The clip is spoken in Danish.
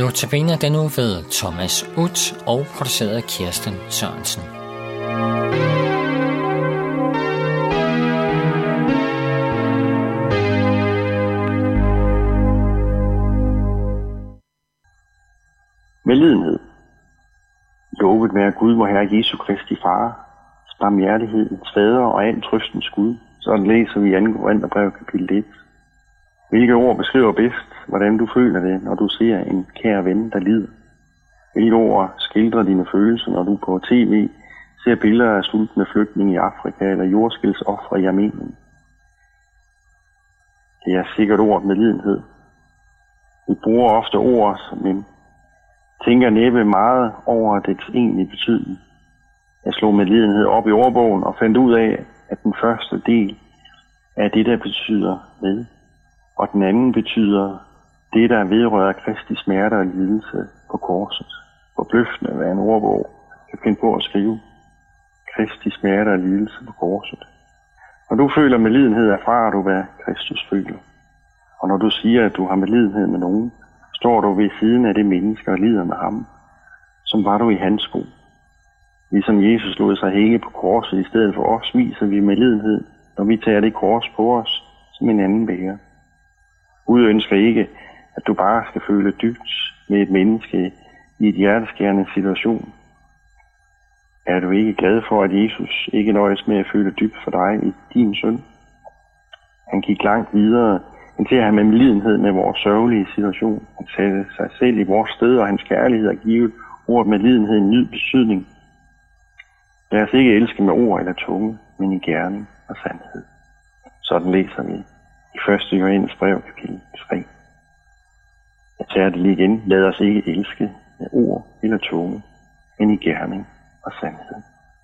Notabene den nu ved Thomas Ut og produceret af Kirsten Sørensen. Medlidenhed. Lovet være Gud, vor Herre Jesu Kristi Far, barmhjertighedens fader og al trøstens Gud. Sådan læser vi i 2. Korintherbrev kapitel 1. Hvilke ord beskriver bedst, hvordan du føler det, når du ser en kær ven, der lider? Hvilke ord skildrer dine følelser, når du på tv ser billeder af sultne flygtninge i Afrika eller jordskilsoffre i Armenien? Det er sikkert ord med lidenhed. Vi bruger ofte ord, men tænker næppe meget over dets egentlige betydning. Jeg slog med lidenhed op i ordbogen og fandt ud af, at den første del er det, der betyder med, og den anden betyder det, der vedrører Kristi smerte og lidelse på korset. Forbløffende, hvad en ordbog kan finde på at skrive. Kristi smerte og lidelse på korset. Når du føler med lidenhed, erfarer du, hvad Kristus føler. Og når du siger, at du har med lidenhed med nogen, står du ved siden af det menneske og lider med ham, som var du i hans sko. Ligesom Jesus lod sig hænge på korset i stedet for os, viser vi med lidenhed, når vi tager det kors på os som en anden bærer. Gud ønsker ikke, at du bare skal føle dybt med et menneske i et hjerteskærende situation. Er du ikke glad for, at Jesus ikke nøjes med at føle dybt for dig i din søn? Han gik langt videre end til at have med lidenhed med vores sørgelige situation. Han satte sig selv i vores sted, og hans kærlighed har givet ordet med lidenhed en ny betydning – Lad os ikke elske med ord eller tunge, men i gerning og sandhed. Sådan læser vi i 1. Johannes brev, kapitel 3. Lige igen. Lad os ikke elske med ord eller tunge, men i gerning og sandhed.